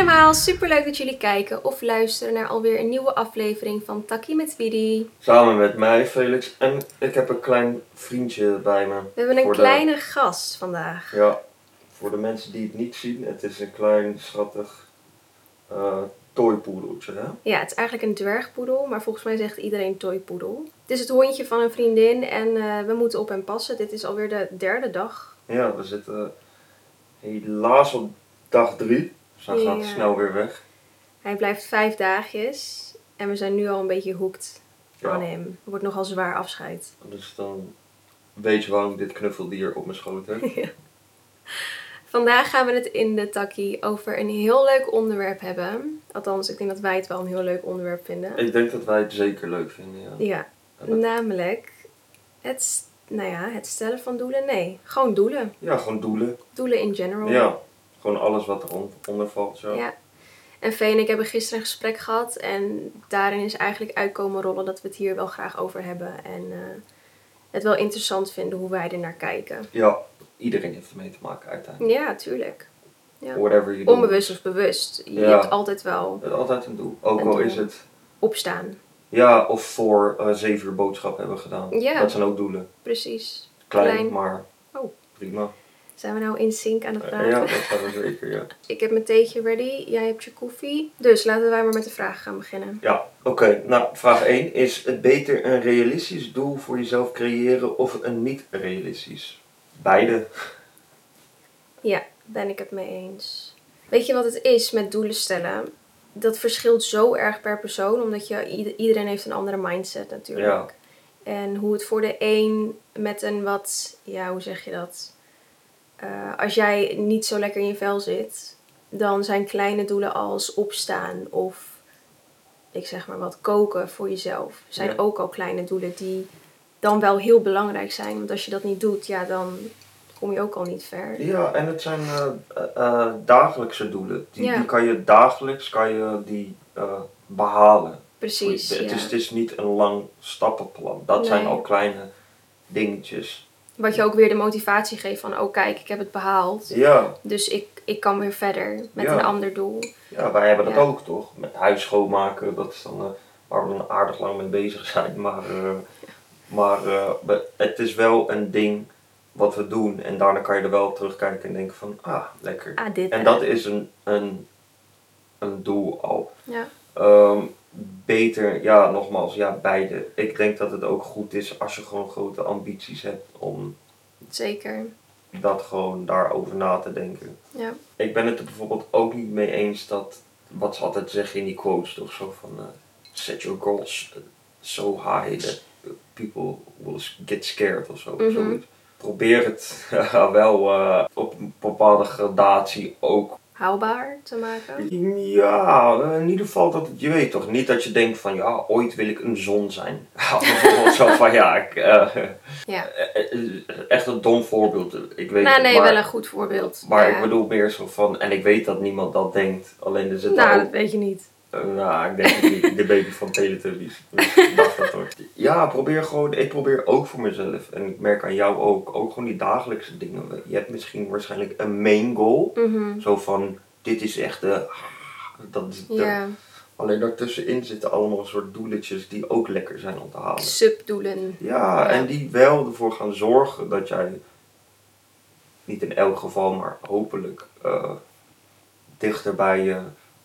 allemaal, super leuk dat jullie kijken of luisteren naar alweer een nieuwe aflevering van Takkie met Widi. Samen met mij, Felix. En ik heb een klein vriendje bij me. We hebben een de- kleine gast vandaag. Ja, voor de mensen die het niet zien, het is een klein, schattig eh toypoedeltje, hè? Ja, het is eigenlijk een dwergpoedel, maar volgens mij zegt iedereen toypoedel. Het is het hondje van een vriendin en eh, we moeten op hem passen. Dit is alweer de derde dag. Ja, we zitten helaas op dag drie. Hij gaat snel weer weg. Hij blijft vijf dagjes en we zijn nu al een beetje Ja. aan hem. Het wordt nogal zwaar afscheid. Dus dan weet je waarom ik dit knuffeldier op mijn schoot heb. Vandaag gaan we het in de takkie over een heel leuk onderwerp hebben. Althans, ik denk dat wij het wel een heel leuk onderwerp vinden. ik denk dat wij het zeker leuk vinden, ja. Ja, dat- namelijk het, nou ja, het stellen van doelen. Nee, gewoon doelen. Ja, gewoon doelen. Doelen in general. Ja, gewoon alles wat eronder valt, zo. Ja. En Vee en ik hebben gisteren een gesprek gehad. En daarin is eigenlijk uitkomen rollen dat we het hier wel graag over hebben. En eh, het wel interessant vinden hoe wij er naar kijken. Ja, iedereen heeft ermee te maken uiteindelijk. Ja, tuurlijk. Ja. Whatever you do. Onbewust of bewust. Je Ja. hebt altijd wel Het is altijd een doel. Ook Een al doel. is het opstaan. ja of voor eh, zeven uur boodschap hebben gedaan. Ja. Dat zijn ook doelen. Precies. Klein, Klein. maar Oh. prima. Zijn we nou in sync aan het Eh, praten? ja, dat zijn we zeker, ja. Ik heb mijn theetje ready. Jij hebt je koffie. Dus laten wij maar met de vragen gaan beginnen. Ja, oké. Nou, vraag 1. Is het beter een realistisch doel voor jezelf creëren of een niet realistisch? Beide. Ja, ben ik het mee eens. Weet je wat het is met doelen stellen? Dat verschilt zo erg per persoon, omdat je, ieder- iedereen heeft een andere mindset natuurlijk. Ja. En hoe het voor de een met een wat, ja, hoe zeg je dat? Eh, als jij niet zo lekker in je vel zit, dan zijn kleine doelen als opstaan of, ik zeg maar wat, koken voor jezelf. Zijn Ja. ook al kleine doelen die dan wel heel belangrijk zijn. Want als je dat niet doet, ja, dan kom je ook al niet ver. Ja, en het zijn eh, eh, dagelijkse doelen. Die, Ja. die kan je dagelijks kan je die, eh, behalen. Precies. het, ja. is, het is niet een lang stappenplan. Dat zijn al kleine dingetjes. Wat je ook weer de motivatie geeft van, oh kijk, ik heb het behaald. Ja, Dus ik, ik kan weer verder met Ja. een ander doel. ja wij hebben dat Ja. ook toch? Met huis schoonmaken, dat is dan eh, waar we dan aardig lang mee bezig zijn. Maar, eh, maar eh, het is wel een ding wat we doen. En daarna kan je er wel op terugkijken en denken van, ah, lekker. Ah, dit. En dat is een, een, een doel al. Ja. Ehm, beter, ja, nogmaals, ja, beide. Ik denk dat het ook goed is als je gewoon grote ambities hebt om Zeker. dat gewoon daarover na te denken. Ja. Ik ben het er bijvoorbeeld ook niet mee eens dat, wat ze altijd zeggen in die quotes, toch zo van, eh, set your goals so high that people will get scared of zo. Mhm. Probeer het wel eh, op een bepaalde gradatie ook Haalbaar te maken. Ja, in ieder geval dat je weet toch niet dat je denkt van ja, ooit wil ik een zon zijn. Bijvoorbeeld zo van ja, ik, eh, Ja. eh, eh, echt een dom voorbeeld. Ik weet Nou, nee, maar, wel een goed voorbeeld. maar Ja. ik bedoel meer zo van, en ik weet dat niemand dat denkt, alleen er zit Nou, dat weet je niet. Eh, nou, ik denk niet, de baby van Teletubbies. Dus ik dacht dat hoor. Ja, probeer gewoon, ik probeer ook voor mezelf, en ik merk aan jou ook, ook gewoon die dagelijkse dingen. Je hebt misschien waarschijnlijk een main goal, Mhm. zo van, dit is echt de, dat is de, Ja. Alleen daartussenin zitten allemaal een soort doeletjes die ook lekker zijn om te halen. Subdoelen. Ja, Ja. en die wel ervoor gaan zorgen dat jij, niet in elk geval, maar hopelijk, eh, dichter bij je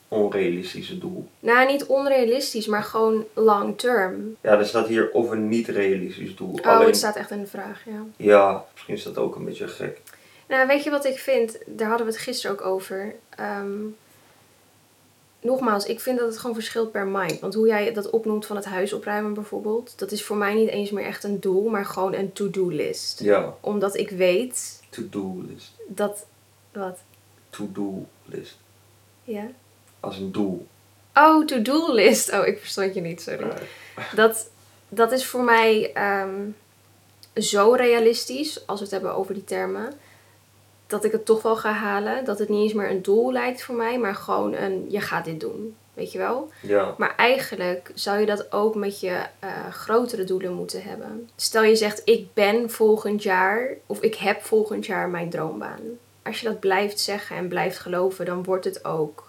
onrealistische doel. Nou, niet onrealistisch, maar gewoon long term. Ja, er staat hier of een niet realistisch doel. Oh, Alleen, het staat echt in de vraag, ja. ja, misschien is dat ook een beetje gek. Nou, weet je wat ik vind? Daar hadden we het gisteren ook over. Ehm, nogmaals, ik vind dat het gewoon verschilt per mind. Want hoe jij dat opnoemt van het huis opruimen bijvoorbeeld, dat is voor mij niet eens meer echt een doel, maar gewoon een to-do list. Ja, Omdat ik weet to-do list. dat. Wat? To-do list. Ja? Als een doel. Oh, to-do list. Oh, ik verstond je niet, sorry. Dat, dat is voor mij ehm, zo realistisch, als we het hebben over die termen, dat ik het toch wel ga halen. Dat het niet eens meer een doel lijkt voor mij, maar gewoon een je gaat dit doen. Weet je wel? Ja, Maar eigenlijk zou je dat ook met je eh, grotere doelen moeten hebben. Stel je zegt, ik ben volgend jaar, of ik heb volgend jaar mijn droombaan. Als je dat blijft zeggen en blijft geloven, dan wordt het ook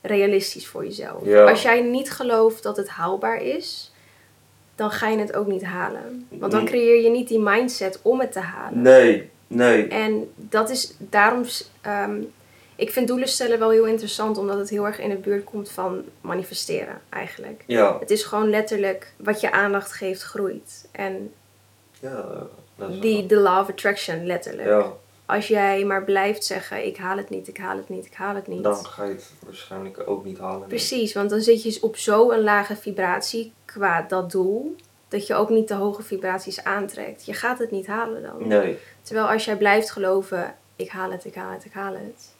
realistisch voor jezelf. Ja. Als jij niet gelooft dat het haalbaar is, dan ga je het ook niet halen. Want dan creëer je niet die mindset om het te halen. Nee, nee. En dat is daarom. ehm, ik vind doelen stellen wel heel interessant, omdat het heel erg in de buurt komt van manifesteren, eigenlijk. Ja, Het is gewoon letterlijk wat je aandacht geeft, groeit. En ja. Dat is die, de law of attraction, letterlijk. Ja, Als jij maar blijft zeggen: ik haal het niet, ik haal het niet, ik haal het niet. dan ga je het waarschijnlijk ook niet halen. Precies, want dan zit je op zo'n lage vibratie qua dat doel, dat je ook niet de hoge vibraties aantrekt. Je gaat het niet halen dan. Nee, Terwijl als jij blijft geloven: ik haal het, ik haal het, ik haal het,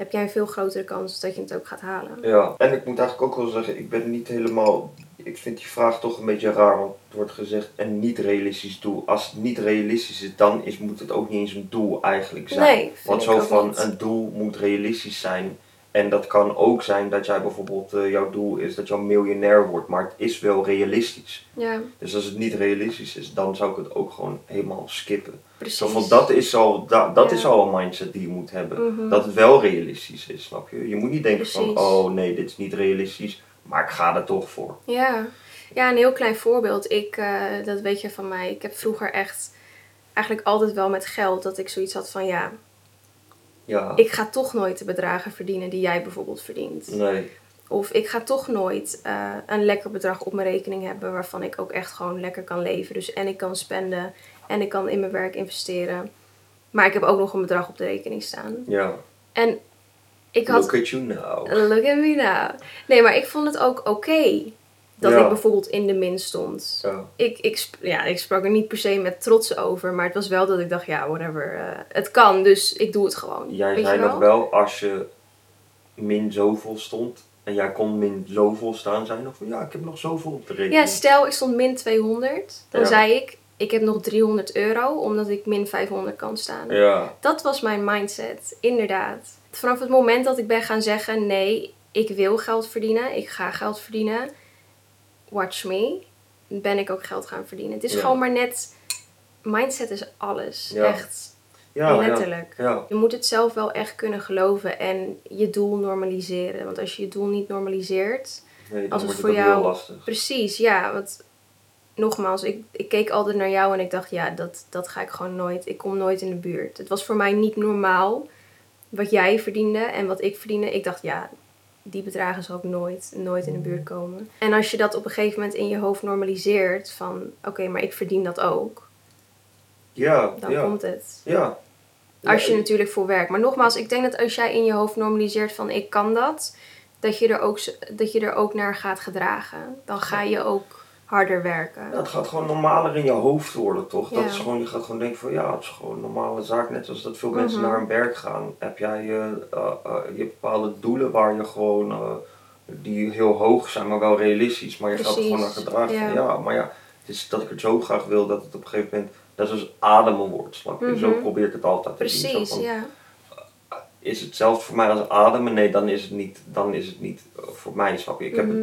heb jij een veel grotere kans dat je het ook gaat halen. ja. En ik moet eigenlijk ook wel zeggen, ik ben niet helemaal... Ik vind die vraag toch een beetje raar, want het wordt gezegd een niet realistisch doel. Als het niet realistisch is, dan is, moet het ook niet eens een doel eigenlijk zijn. Nee, Want zo van niet. een doel moet realistisch zijn. En dat kan ook zijn dat jij bijvoorbeeld, eh, jouw doel is dat je een miljonair wordt, maar het is wel realistisch. Ja, Dus als het niet realistisch is, dan zou ik het ook gewoon helemaal skippen. precies. Zo van, dat is al, da- dat Ja. is al een mindset die je moet hebben. Mhm. Dat het wel realistisch is, snap je? Je moet niet denken van, oh nee, dit is niet realistisch, maar ik ga er toch voor. Ja. ja, een heel klein voorbeeld. Ik, eh, dat weet je van mij. Ik heb vroeger echt, eigenlijk altijd wel met geld, dat ik zoiets had van ja, Ja, ik ga toch nooit de bedragen verdienen die jij bijvoorbeeld verdient. nee, Of ik ga toch nooit eh, een lekker bedrag op mijn rekening hebben waarvan ik ook echt gewoon lekker kan leven. Dus en ik kan spenden en ik kan in mijn werk investeren. Maar ik heb ook nog een bedrag op de rekening staan. ja. En ik had Look at you now. Look at me now. Nee, maar ik vond het ook oké dat Ja. ik bijvoorbeeld in de min stond. Ja, Ik, ik, ja, ik sprak er niet per se met trots over, maar het was wel dat ik dacht, ja, whatever. eh, het kan, dus ik doe het gewoon. Jij Weet zei wel? nog wel, als je min zoveel stond en jij kon min zoveel staan, zei je nog van, ja, ik heb nog zoveel op de rekening. Ja, stel ik stond min 200, dan Ja. zei ik, ik heb nog 300 euro, omdat ik min 500 kan staan. Ja, Dat was mijn mindset, inderdaad. Vanaf het moment dat ik ben gaan zeggen: nee, ik wil geld verdienen, ik ga geld verdienen, watch me, ben ik ook geld gaan verdienen. Het is Ja. gewoon maar net, mindset is alles. Ja. Echt, ja, letterlijk. Je moet het zelf wel echt kunnen geloven en je doel normaliseren. Want als je je doel niet normaliseert, Nee, Als het voor jou- heel lastig. precies, ja. Want nogmaals, ik, ik keek altijd naar jou en ik dacht: ja, dat, dat ga ik gewoon nooit. Ik kom nooit in de buurt. Het was voor mij niet normaal wat jij verdiende en wat ik verdiende. Ik dacht: ja, die bedragen zal ik nooit, nooit in de buurt komen. En als je dat op een gegeven moment in je hoofd normaliseert: van oké, maar ik verdien dat ook, Ja, dan ja, komt het. ja. Als je Ja, natuurlijk voor werkt. Maar nogmaals, ik denk dat als jij in je hoofd normaliseert van ik kan dat, dat je er ook, dat je er ook naar gaat gedragen. Dan ga je ook harder werken. Het gaat gewoon normaler in je hoofd worden, toch? Dat is gewoon, je gaat gewoon denken van ja, het is gewoon een normale zaak. Net zoals dat veel mensen Mhm. naar hun werk gaan. Heb jij eh, eh, eh, je hebt bepaalde doelen waar je gewoon, die heel hoog zijn, maar wel realistisch. Maar je gaat er Precies, gewoon naar gedragen. ja. Ja, maar ja, het is dat ik het zo graag wil dat het op een gegeven moment, dat is als ademen wordt, snap je? Zo Mhm. probeert het altijd te zien. Zo Precies, ja. Is hetzelfde voor mij als ademen? Nee, dan is het niet, dan is het niet voor mij, snap je? Ik heb Mhm.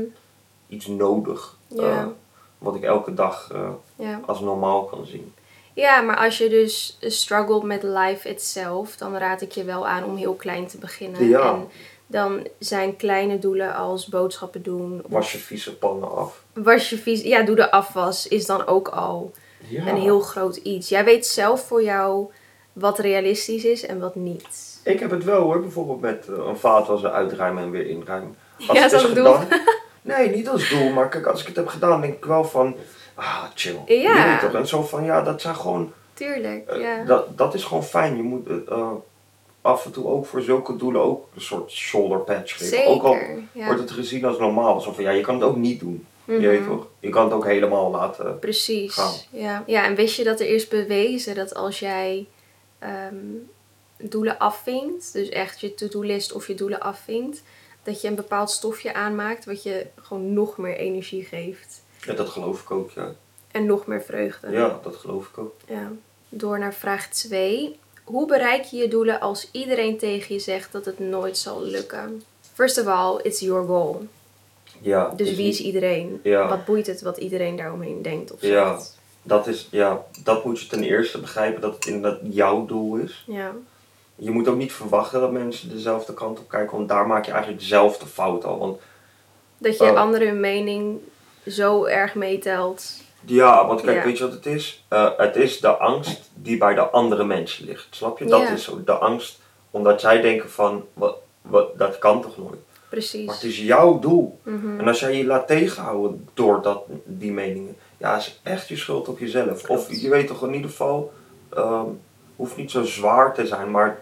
iets nodig. Ja. Wat ik elke dag eh, ja. als normaal kan zien. Ja, maar als je dus struggelt met life itself, dan raad ik je wel aan om heel klein te beginnen. Ja. En dan zijn kleine doelen als boodschappen doen. Was je vieze pannen af. Was je vies. Ja, doe de afwas is dan ook al Ja. een heel groot iets. Jij weet zelf voor jou wat realistisch is en wat niet. Ik heb het wel hoor, bijvoorbeeld met eh, een vaatwasser uitruimen en weer inruimen. Ja, het is dat is gedaan- Nee, niet als doel, maar kijk, als ik het heb gedaan, denk ik wel van, ah, chill. Ja. Je toch? En zo van, ja, dat zijn gewoon, Tuurlijk, eh, ja. dat, dat is gewoon fijn. Je moet het eh, af en toe ook voor zulke doelen ook een soort shoulder patch geven. Ook al Zeker. Ja. wordt het gezien als normaal. Zo van, ja, je kan het ook niet doen. Mhm. Je weet toch? Je kan het ook helemaal laten. Precies. gaan. Ja. ja, en wist je dat er is bewezen dat als jij ehm, doelen afvinkt, dus echt je to-do-list of je doelen afvinkt, dat je een bepaald stofje aanmaakt wat je gewoon nog meer energie geeft. Ja, dat geloof ik ook, ja. En nog meer vreugde. Ja, dat geloof ik ook. Ja. Door naar vraag 2. Hoe bereik je je doelen als iedereen tegen je zegt dat het nooit zal lukken? First of all, it's your goal. Ja, Dus wie is iedereen? Ja. Wat boeit het wat iedereen daaromheen denkt of Ja. zegt? Dat is, ja, dat moet je ten eerste begrijpen dat het inderdaad jouw doel is. Ja. Je moet ook niet verwachten dat mensen dezelfde kant op kijken, want daar maak je eigenlijk dezelfde fout al. Want Dat je anderen hun mening zo erg meetelt. Ja, want kijk, Ja. weet je wat het is? Eh, het is de angst die bij de andere mensen ligt. Snap je? Dat Ja. is zo. De angst omdat zij denken van, wat, wat, dat kan toch nooit? Maar Precies. het is jouw doel. Mhm. En als jij je laat tegenhouden door dat, die meningen, ja, is echt je schuld op jezelf. Klopt. Of je weet toch in ieder geval, ehm hoeft niet zo zwaar te zijn, maar eh,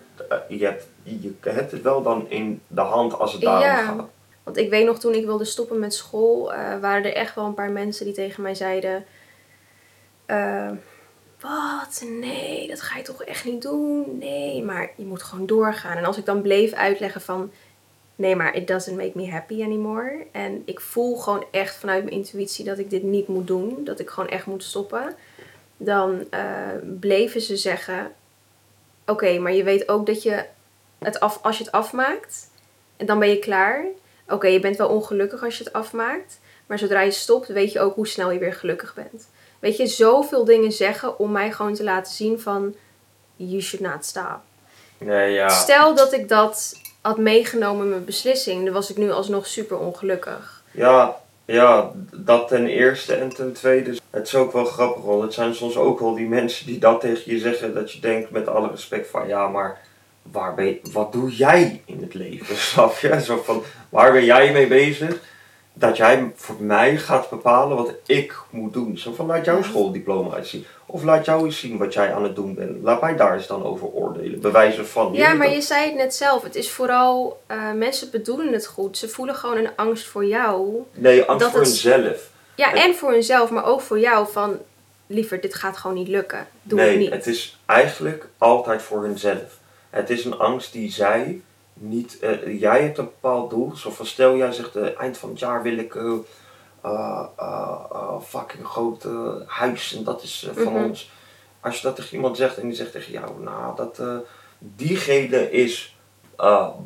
je, hebt, je hebt het wel dan in de hand als het daarom Ja. gaat. Want ik weet nog, toen ik wilde stoppen met school, eh, waren er echt wel een paar mensen die tegen mij zeiden: eh, Wat? Nee, dat ga je toch echt niet doen? Nee, maar je moet gewoon doorgaan. En als ik dan bleef uitleggen van: Nee, maar it doesn't make me happy anymore. En ik voel gewoon echt vanuit mijn intuïtie dat ik dit niet moet doen, dat ik gewoon echt moet stoppen. Dan eh, bleven ze zeggen: Oké, maar je weet ook dat je het af, als je het afmaakt, en dan ben je klaar. Oké, je bent wel ongelukkig als je het afmaakt. Maar zodra je stopt, weet je ook hoe snel je weer gelukkig bent. Weet je, zoveel dingen zeggen om mij gewoon te laten zien van... You should not stop. Nee, ja. Stel dat ik dat had meegenomen in mijn beslissing. Dan was ik nu alsnog super ongelukkig. Ja, ja, dat ten eerste en ten tweede. Het is ook wel grappig, want het zijn soms ook wel die mensen die dat tegen je zeggen. Dat je denkt met alle respect van ja, maar waar ben wat doe jij in het leven? Snap je? Zo van, waar ben jij mee bezig? Dat jij voor mij gaat bepalen wat ik moet doen. Zo van, laat jouw schooldiploma eens zien. Of laat jou eens zien wat jij aan het doen bent. Laat mij daar eens dan over oordelen. Bewijzen van. Ja, maar dat- je zei het net zelf. Het is vooral... eh, mensen bedoelen het goed. Ze voelen gewoon een angst voor jou. Nee, angst dat voor het- hunzelf. Ja, en voor hunzelf. Maar ook voor jou van... Liever, dit gaat gewoon niet lukken. Doe nee, het niet. het is eigenlijk altijd voor hunzelf. Het is een angst die zij niet. eh, jij hebt een bepaald doel. Zoals van stel jij zegt: eh, eind van het jaar wil ik. eh, fucking groot huis en dat is van Mhm. ons. Als je dat tegen iemand zegt en die zegt tegen jou: Nou, dat. diegene is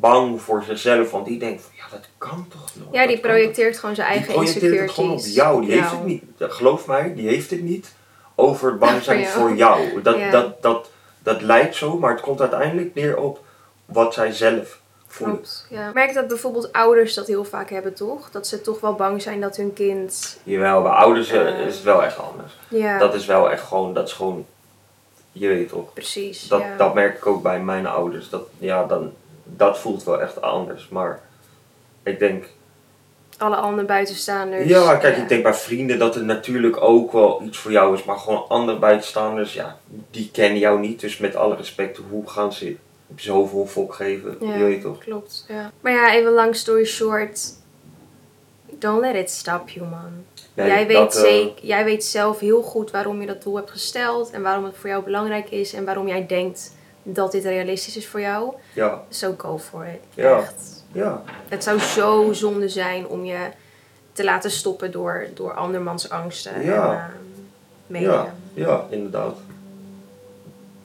bang voor zichzelf, want die denkt: van, Ja, dat kan toch nooit. Ja, die dat projecteert gewoon zijn die eigen projecteert insecurities. het gewoon op jou. Die heeft het niet. Geloof mij, die heeft het niet over bang zijn Voor voor jou. jou. Dat, Ja. dat, dat, dat lijkt zo, maar het komt uiteindelijk neer op wat zij zelf. Klopt, ja. Ik merk dat bijvoorbeeld ouders dat heel vaak hebben, toch? Dat ze toch wel bang zijn dat hun kind... Jawel, bij ouders eh, Eh. is het wel echt anders. Ja, Dat is wel echt gewoon, dat is gewoon, je weet toch. precies. Dat, ja. dat merk ik ook bij mijn ouders. Dat, ja, dan, dat voelt wel echt anders. Maar ik denk, Alle andere buitenstaanders. ja, kijk, ik denk bij vrienden dat het natuurlijk ook wel iets voor jou is. Maar gewoon andere buitenstaanders, ja, die kennen jou niet. Dus met alle respect, hoe gaan ze zoveel fok geven? Ja. Je weet toch? Klopt, ja. Maar ja, even lang story short. Don't let it stop you, man. Nee, jij, weet dat, eh, zeker, jij weet zelf heel goed waarom je dat doel hebt gesteld. En waarom het voor jou belangrijk is. En waarom jij denkt dat dit realistisch is voor jou. Ja, So go for it. Ja. Echt. ja. Het zou zo zonde zijn om je te laten stoppen door, door andermans angsten Ja. en uh. Ja, ja, inderdaad.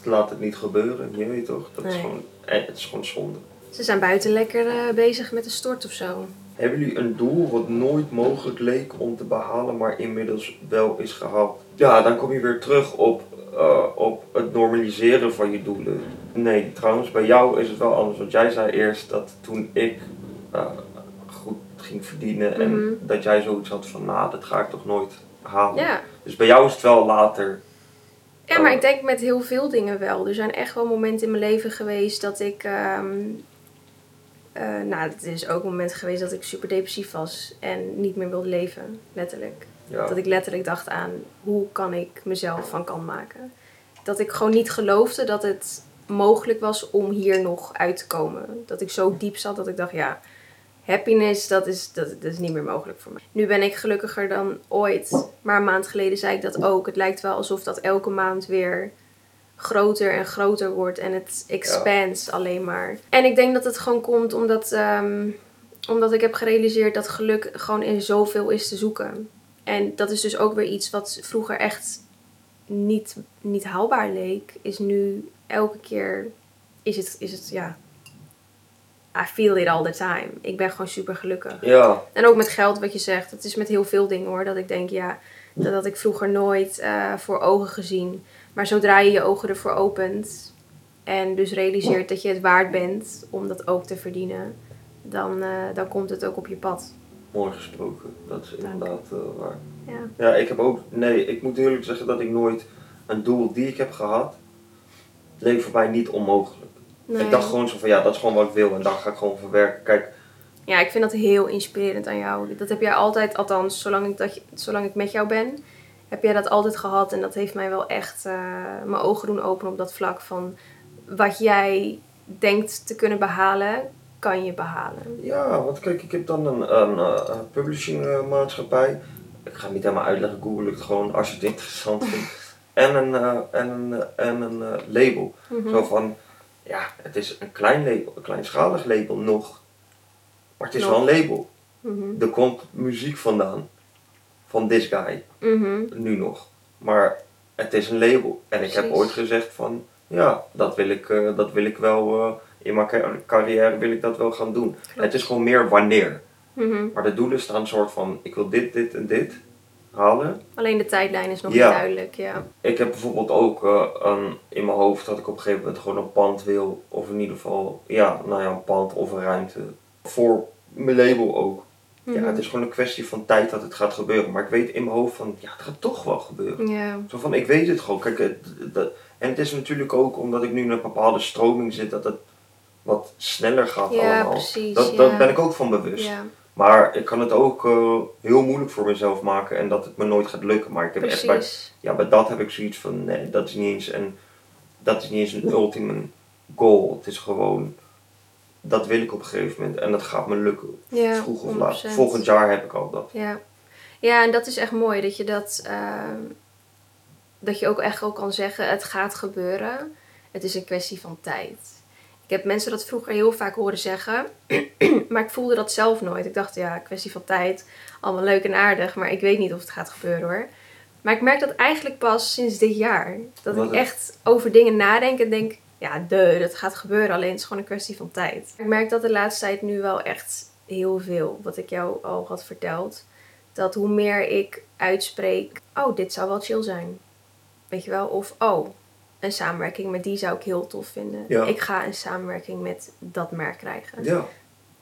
Laat het niet gebeuren, je weet toch? Dat is gewoon, eh, het is gewoon zonde. Ze zijn buiten lekker eh, bezig met de stort of zo. Hebben jullie een doel wat nooit mogelijk leek om te behalen, maar inmiddels wel is gehaald? Ja, dan kom je weer terug op, eh, op het normaliseren van je doelen. Nee, trouwens, bij jou is het wel anders. Want jij zei eerst dat toen ik goed ging verdienen en Mhm. dat jij zoiets had van, nou, dat ga ik toch nooit halen. Ja. Dus bij jou is het wel later. Ja, maar Oh. ik denk met heel veel dingen wel. Er zijn echt wel momenten in mijn leven geweest dat ik. ehm, eh, nou, het is ook een moment geweest dat ik super depressief was en niet meer wilde leven, letterlijk. Ja. Dat ik letterlijk dacht aan hoe kan ik mezelf van kant maken. Dat ik gewoon niet geloofde dat het mogelijk was om hier nog uit te komen. Dat ik zo diep zat dat ik dacht, ja, happiness, dat is, dat, dat is niet meer mogelijk voor mij. Nu ben ik gelukkiger dan ooit. Maar een maand geleden zei ik dat ook. Het lijkt wel alsof dat elke maand weer groter en groter wordt. En het expands alleen maar. En ik denk dat het gewoon komt omdat, ehm, omdat ik heb gerealiseerd dat geluk gewoon in zoveel is te zoeken. En dat is dus ook weer iets wat vroeger echt niet, niet haalbaar leek. Is nu elke keer, is het, is het ja... I feel it all the time. Ik ben gewoon super gelukkig. Ja, En ook met geld, wat je zegt. Het is met heel veel dingen hoor. Dat ik denk, ja, dat had ik vroeger nooit eh, voor ogen gezien. Maar zodra je je ogen ervoor opent, En dus realiseert dat je het waard bent om dat ook te verdienen. Dan, eh, dan komt het ook op je pad. Mooi gesproken. Dat is Dank. inderdaad eh, waar. Ja. Ja, ik heb ook. Nee, ik moet eerlijk zeggen dat ik nooit een doel die ik heb gehad. leek voor mij niet onmogelijk. Nee. Ik dacht gewoon zo van ja, dat is gewoon wat ik wil en daar ga ik gewoon voor werken. Kijk, Ja, ik vind dat heel inspirerend aan jou. Dat heb jij altijd, althans, zolang ik, dat, zolang ik met jou ben, heb jij dat altijd gehad. En dat heeft mij wel echt eh, mijn ogen doen openen op dat vlak van wat jij denkt te kunnen behalen, kan je behalen. ja, want kijk, ik heb dan een, een, eh, een publishing eh, maatschappij. Ik ga het niet helemaal uitleggen, google het gewoon als je het interessant vindt. En een, en een, en een label. Mhm. Zo van, ja, het is een klein label, een kleinschalig label nog. Maar het is Nog. wel een label. Mhm. Er komt muziek vandaan. Van this guy. Mhm. Nu nog. Maar het is een label. En ik heb ooit gezegd van, ja, dat wil ik, eh, dat wil ik wel, eh, in mijn ca- carrière wil ik dat wel gaan doen. Het is gewoon meer wanneer. Mhm. Maar de doelen staan een soort van, ik wil dit, dit en dit Alleen de tijdlijn is nog Ja. niet duidelijk, ja. Ik heb bijvoorbeeld ook eh, een, in mijn hoofd dat ik op een gegeven moment gewoon een pand wil. Of in ieder geval, ja, nou ja, een pand of een ruimte. Voor mijn label ook. Ja, Mhm. het is gewoon een kwestie van tijd dat het gaat gebeuren. Maar ik weet in mijn hoofd van, ja, het gaat toch wel gebeuren. Zo van, ik weet het gewoon. Kijk, het, en het is natuurlijk ook omdat ik nu in een bepaalde stroming zit, dat het wat sneller gaat Ja, allemaal. precies, Dat, ja. ben ik ook van bewust. ja, Maar ik kan het ook eh, heel moeilijk voor mezelf maken en dat het me nooit gaat lukken. Maar ik heb echt bij, ja, bij dat heb ik zoiets van, nee, dat is niet eens een, dat is niet eens een ultimate goal. Het is gewoon, dat wil ik op een gegeven moment en dat gaat me lukken. Ja, Vroeg of laat. 100%. Volgend jaar heb ik al dat. Ja. ja, en dat is echt mooi dat je dat, ehm, dat je ook echt ook kan zeggen, het gaat gebeuren. Het is een kwestie van tijd. Ik heb mensen dat vroeger heel vaak horen zeggen, maar ik voelde dat zelf nooit. Ik dacht, ja, kwestie van tijd, allemaal leuk en aardig, maar ik weet niet of het gaat gebeuren hoor. Maar ik merk dat eigenlijk pas sinds dit jaar. Dat Wat ik echt over dingen nadenk en denk, ja, de, dat gaat gebeuren, alleen het is gewoon een kwestie van tijd. Ik merk dat de laatste tijd nu wel echt heel veel, wat ik jou al had verteld. Dat hoe meer ik uitspreek, oh, dit zou wel chill zijn. Weet je wel? Of, oh, een samenwerking met die zou ik heel tof vinden. Ja. Ik ga een samenwerking met dat merk krijgen. Ja.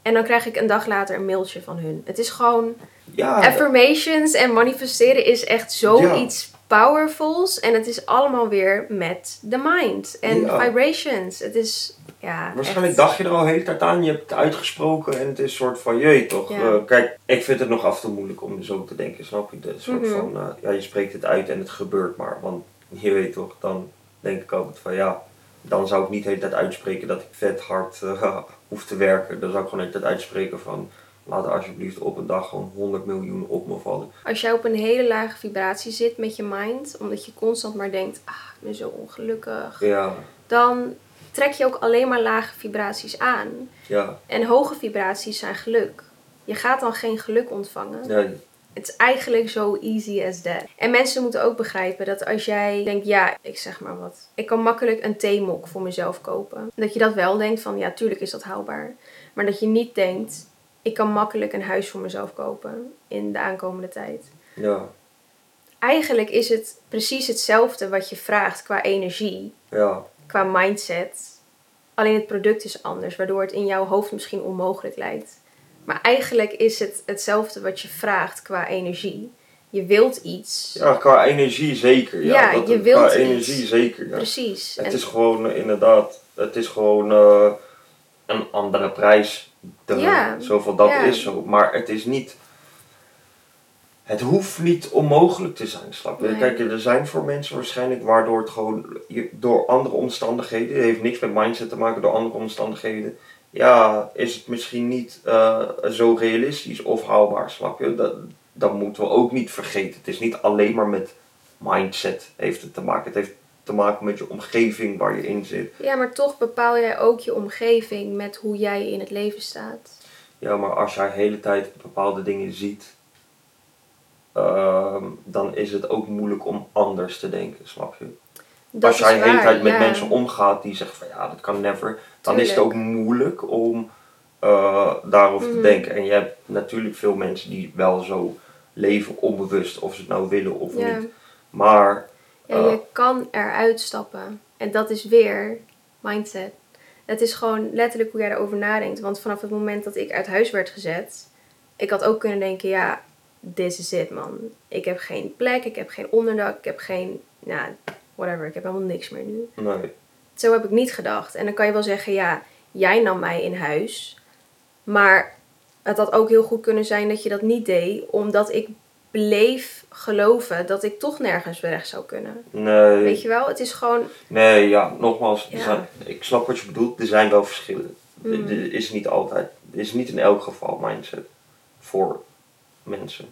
En dan krijg ik een dag later een mailtje van hun. Het is gewoon, Ja, affirmations en manifesteren is echt zoiets powerfuls. En het is allemaal weer met de mind en Ja. vibrations. Het is, ja, Waarschijnlijk echt- dacht je er al de hele tijd aan, je hebt het uitgesproken en het is een soort van, jee toch. Ja. eh, kijk, ik vind het nog af en toe moeilijk om zo te denken, snap je? Een soort Mhm. van, eh, ja, je spreekt het uit en het gebeurt maar. Want je weet toch, dan denk ik altijd van, ja, dan zou ik niet de hele tijd uitspreken dat ik vet hard eh, hoef te werken. Dan zou ik gewoon de hele tijd uitspreken van, laat alsjeblieft op een dag gewoon 100 miljoen op me vallen. Als jij op een hele lage vibratie zit met je mind, omdat je constant maar denkt, ah, ik ben zo ongelukkig. Ja, Dan trek je ook alleen maar lage vibraties aan. ja, En hoge vibraties zijn geluk. Je gaat dan geen geluk ontvangen. ja, Het is eigenlijk zo easy as that. En mensen moeten ook begrijpen dat als jij denkt, ja, ik zeg maar wat. Ik kan makkelijk een theemok voor mezelf kopen. Dat je dat wel denkt van, ja, tuurlijk is dat haalbaar. Maar dat je niet denkt, ik kan makkelijk een huis voor mezelf kopen in de aankomende tijd. ja, Eigenlijk is het precies hetzelfde wat je vraagt qua energie, ja, qua mindset. Alleen het product is anders, waardoor het in jouw hoofd misschien onmogelijk lijkt. Maar eigenlijk is het hetzelfde wat je vraagt qua energie. Je wilt iets. ja, qua energie zeker. Ja, Ja, dat, je wilt qua iets. energie zeker. Ja. Precies. Het En- is gewoon eh, inderdaad, het is gewoon eh, een andere prijs. De, Ja, Zoveel dat ja. is zo. Maar het is niet. Het hoeft niet onmogelijk te zijn, snap je? Nee. Kijk, er zijn voor mensen waarschijnlijk waardoor het gewoon je- door andere omstandigheden, het heeft niks met mindset te maken, door andere omstandigheden, ja, is het misschien niet eh, zo realistisch of haalbaar, snap je? Dat, dat moeten we ook niet vergeten. Het is niet alleen maar met mindset heeft het te maken. Het heeft te maken met je omgeving waar je in zit. Ja, maar toch bepaal jij ook je omgeving met hoe jij in het leven staat. Ja, maar als jij de hele tijd bepaalde dingen ziet, ehm, dan is het ook moeilijk om anders te denken, snap je? Dat als jij de hele tijd met ja. mensen omgaat die zeggen van ja, dat kan never, dan is het ook moeilijk om eh, daarover Mhm. te denken. En je hebt natuurlijk veel mensen die wel zo leven onbewust, of ze het nou willen of Ja. niet. Maar Ja, Eh. je kan eruit stappen. En dat is weer mindset. Het is gewoon letterlijk hoe jij erover nadenkt. Want vanaf het moment dat ik uit huis werd gezet, ik had ook kunnen denken, ja, this is it man. Ik heb geen plek, ik heb geen onderdak, ik heb geen, nou, whatever, ik heb helemaal niks meer nu. Nee. Zo heb ik niet gedacht. En dan kan je wel zeggen, ja, jij nam mij in huis. Maar het had ook heel goed kunnen zijn dat je dat niet deed, omdat ik bleef geloven dat ik toch nergens weg zou kunnen. Nee. Weet je wel? Het is gewoon, Nee, ja, nogmaals, Ja. zijn- ik snap wat je bedoelt. Er zijn wel verschillen. Mm. Er- Er is niet altijd, er is niet in elk geval mindset voor mensen.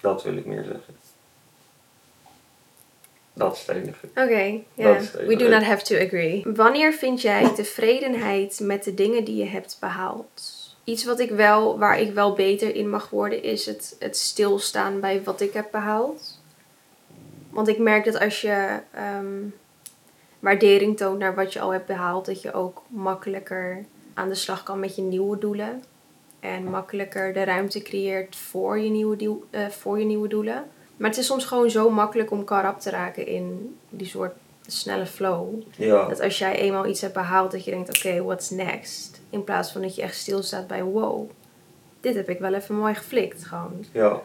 Dat wil ik meer zeggen. Dat is het enige. Oké, We do not have to agree. Wanneer vind jij tevredenheid met de dingen die je hebt behaald? Iets wat ik wel, waar ik wel beter in mag worden, is het, het stilstaan bij wat ik heb behaald. Want ik merk dat als je ehm, waardering toont naar wat je al hebt behaald, dat je ook makkelijker aan de slag kan met je nieuwe doelen. En makkelijker de ruimte creëert voor je nieuwe, doel- eh, voor je nieuwe doelen. Maar het is soms gewoon zo makkelijk om karap te raken in die soort snelle flow. Ja, Dat als jij eenmaal iets hebt behaald, dat je denkt, oké, what's next? In plaats van dat je echt stilstaat bij, wow, dit heb ik wel even mooi geflikt gewoon. ja,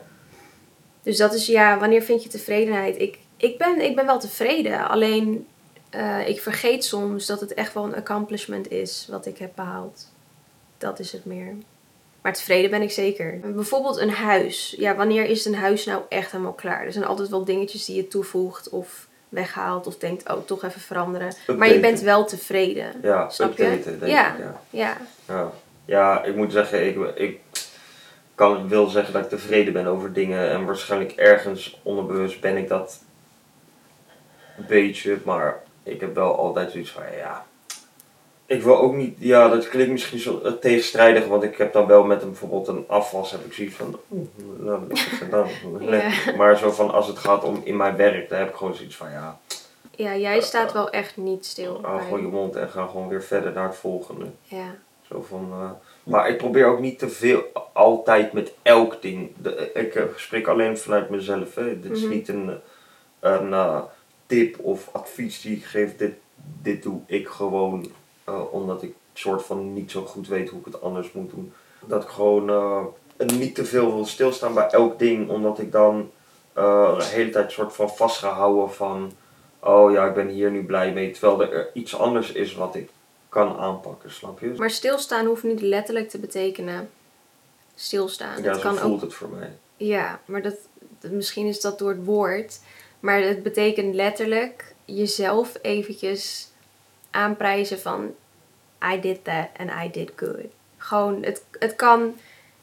Dus dat is, ja, wanneer vind je tevredenheid? Ik, ik, ben, ik ben wel tevreden, alleen eh, ik vergeet soms dat het echt wel een accomplishment is wat ik heb behaald. Dat is het meer. Maar tevreden ben ik zeker. Bijvoorbeeld een huis. Ja, wanneer is een huis nou echt helemaal klaar? Er zijn altijd wel dingetjes die je toevoegt of weghaalt of denkt, oh, toch even veranderen. Maar je bent wel tevreden. ja, Snap je? denk Ja. ik, ja. Ja. Ja. ja, ik moet zeggen, ik, ik kan, wil zeggen dat ik tevreden ben over dingen. En waarschijnlijk ergens onderbewust ben ik dat een beetje. Maar ik heb wel altijd zoiets van, ja... Ik wil ook niet, ja, dat klinkt misschien zo eh, tegenstrijdig, want ik heb dan wel met een, bijvoorbeeld een afwas, heb ik zoiets van, oeh, nou, gedaan. Lekker. Maar zo van, als het gaat om in mijn werk, dan heb ik gewoon zoiets van, ja, ja, jij staat wel echt niet stil. hou gewoon je mond en ga gewoon weer verder naar het volgende. Ja. Zo van, eh, maar ik probeer ook niet te veel, altijd met elk ding. De, ik eh, spreek alleen vanuit mezelf. Hè. Dit is Mhm. niet een, een tip of advies die ik geef. Dit, dit doe ik gewoon eh, omdat ik soort van niet zo goed weet hoe ik het anders moet doen. Dat ik gewoon eh, niet te veel wil stilstaan bij elk ding, omdat ik dan eh, de hele tijd soort van vast ga houden van, oh ja, ik ben hier nu blij mee. Terwijl er iets anders is wat ik kan aanpakken, snap je? Maar stilstaan hoeft niet letterlijk te betekenen stilstaan. Ja, het zo kan voelt ook, het voor mij. ja, maar dat, dat- misschien is dat door het woord. Maar het betekent letterlijk jezelf eventjes aanprijzen van I did that and I did good. Gewoon, het, het kan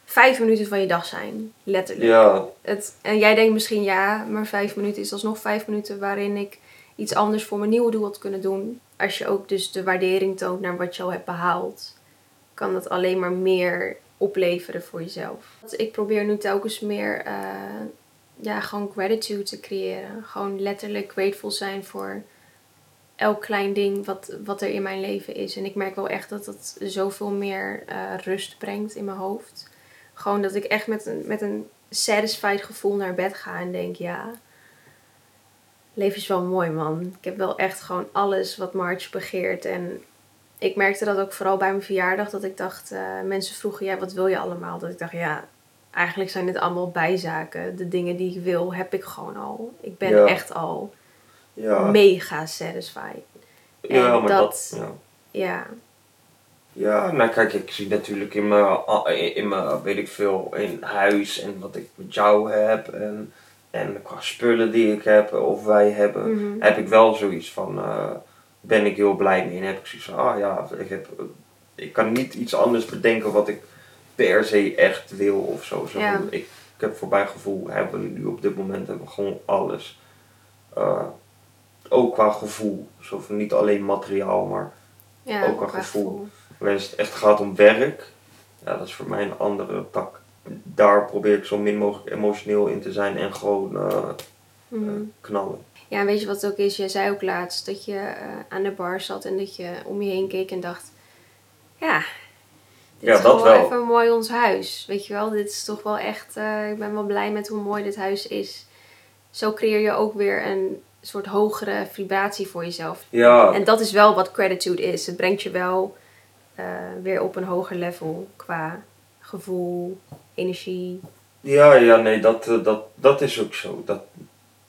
vijf minuten van je dag zijn, letterlijk. Ja, Het, en jij denkt misschien ja, maar vijf minuten is alsnog vijf minuten waarin ik iets anders voor mijn nieuwe doel had kunnen doen. Als je ook dus de waardering toont naar wat je al hebt behaald, kan dat alleen maar meer opleveren voor jezelf. Ik probeer nu telkens meer, eh, ja, gewoon gratitude te creëren. Gewoon letterlijk grateful zijn voor elk klein ding wat, wat er in mijn leven is. En ik merk wel echt dat dat zoveel meer eh, rust brengt in mijn hoofd. Gewoon dat ik echt met een, met een satisfied gevoel naar bed ga en denk, ja, leven is wel mooi man. Ik heb wel echt gewoon alles wat March begeert. En ik merkte dat ook vooral bij mijn verjaardag, dat ik dacht, eh, mensen vroegen, ja, wat wil je allemaal? Dat ik dacht, ja, eigenlijk zijn dit allemaal bijzaken. De dingen die ik wil, heb ik gewoon al. Ik ben Ja. echt al ja. mega satisfied. ja, en maar dat- dat, ja. Ja, Ja, nou kijk, ik zie natuurlijk in mijn, in mijn, weet ik veel, in huis en wat ik met jou heb en, en qua spullen die ik heb of wij hebben, Mhm. heb ik wel zoiets van, eh, ben ik heel blij mee en heb ik zoiets van, ah ja, ik, heb, ik kan niet iets anders bedenken wat ik per se echt wil of zo. zo Ja. ik heb voor mijn gevoel, hebben we nu op dit moment hebben we gewoon alles. Eh, ook qua gevoel, zo van niet alleen materiaal, maar ja Ook qua gevoel. Wanneer het echt gaat om werk, ja, dat is voor mij een andere tak. Daar probeer ik zo min mogelijk emotioneel in te zijn en gewoon eh, Mhm. eh, knallen. Ja, weet je wat het ook is? Jij zei ook laatst dat je eh, aan de bar zat en dat je om je heen keek en dacht: Ja, dit Ja, is dat wel even mooi ons huis. Weet je wel, dit is toch wel echt. ik ben wel blij met hoe mooi dit huis is. Zo creëer je ook weer een soort hogere vibratie voor jezelf. Ja, En dat is wel wat gratitude is. Het brengt je wel eh, weer op een hoger level qua gevoel, energie. ja, ja nee, dat, eh, dat, dat is ook zo. Dat,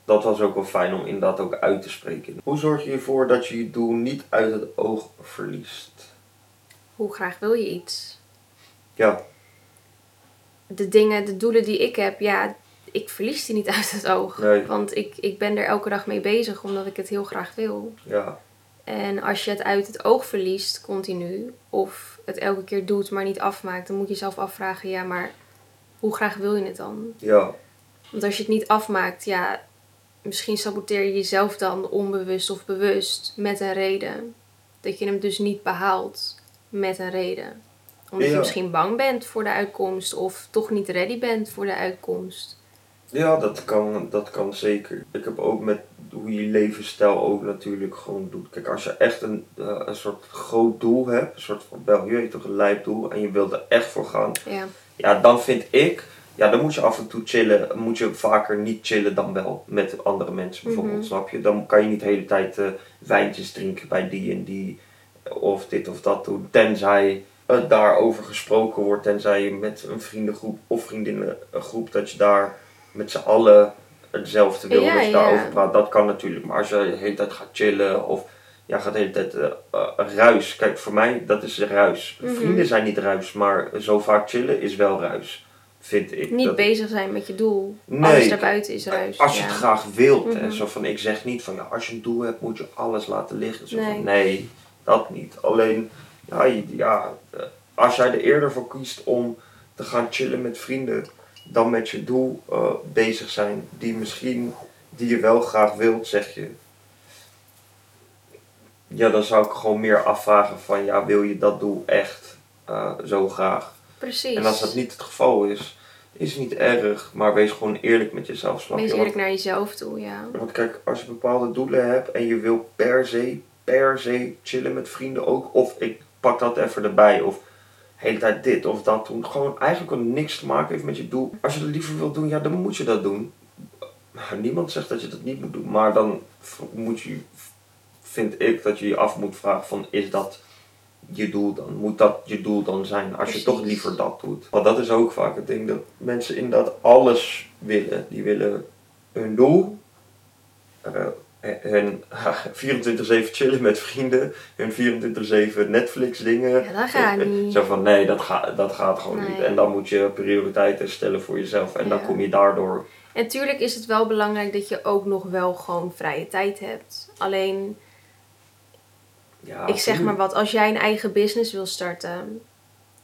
dat was ook wel fijn om inderdaad ook uit te spreken. Hoe zorg je ervoor dat je je doel niet uit het oog verliest? Hoe graag wil je iets? Ja, De dingen, de doelen die ik heb, ja, ik verlies die niet uit het oog. Nee. Want ik, ik ben er elke dag mee bezig omdat ik het heel graag wil. ja, En als je het uit het oog verliest, continu, of het elke keer doet, maar niet afmaakt, dan moet je jezelf afvragen, ja, maar hoe graag wil je het dan? ja, Want als je het niet afmaakt, ja, misschien saboteer je jezelf dan onbewust of bewust met een reden. Dat je hem dus niet behaalt met een reden. Omdat je misschien bang bent voor de uitkomst of toch niet ready bent voor de uitkomst. Ja dat, kan, dat kan zeker. Ik heb ook met hoe je levensstijl ook natuurlijk gewoon doet. Kijk, als je echt een, eh, een soort groot doel hebt, een soort van, wel, je toch, een lijpdoel, en je wilt er echt voor gaan, Ja, Ja, dan vind ik, ja, dan moet je af en toe chillen. Moet je vaker niet chillen dan wel met andere mensen bijvoorbeeld, Mhm. snap je? Dan kan je niet de hele tijd eh, wijntjes drinken bij die en die. Of dit of dat doen. Tenzij het daarover gesproken wordt. Tenzij je met een vriendengroep of vriendinnengroep, dat je daar met z'n allen hetzelfde wil. Ja, dat je ja. daarover praat. Dat kan natuurlijk. Maar als je de hele tijd gaat chillen of ja, gaat de hele tijd eh, eh, ruis. Kijk, voor mij, dat is ruis. Mhm. Vrienden zijn niet ruis, maar zo vaak chillen is wel ruis. Vind ik. niet Dat- bezig zijn met je doel. Nee, Alles daarbuiten is ruis. Als je ja. het graag wilt. hè. Mhm. Zo van, ik zeg niet van, ja, als je een doel hebt, moet je alles laten liggen. Zo Nee. van, nee, dat niet. Alleen, ja, ja, eh, als jij er eerder voor kiest om te gaan chillen met vrienden, dan met je doel eh, bezig zijn, die misschien, die je wel graag wilt, zeg je. Ja, dan zou ik gewoon meer afvragen van, ja, wil je dat doel echt eh, zo graag? Precies. En als dat niet het geval is, is het niet erg, maar wees gewoon eerlijk met jezelf. Snap Wees je? eerlijk naar jezelf toe, ja. want kijk, als je bepaalde doelen hebt en je wil per se, per se chillen met vrienden ook, of ik pak dat even erbij, of hele tijd dit of dat doen, gewoon eigenlijk niks te maken heeft met je doel. Als je dat liever wilt doen, ja, dan moet je dat doen. Niemand zegt dat je dat niet moet doen, maar dan moet je, vind ik dat je je af moet vragen van, is dat je doel dan? Moet dat je doel dan zijn? Als je toch liever dat doet. Want dat is ook vaak het ding, dat mensen inderdaad alles willen. Die willen hun doel, eh, hun 24-7 chillen met vrienden, hun 24-7 Netflix dingen. Ja, dat gaat niet. Zo van, nee, dat, gaat dat gaat gewoon Nee. niet. En dan moet je prioriteiten stellen voor jezelf. En dan kom je daardoor... En tuurlijk is het wel belangrijk dat je ook nog wel gewoon vrije tijd hebt. Alleen, Ja, ik zeg maar wat, als jij een eigen business wil starten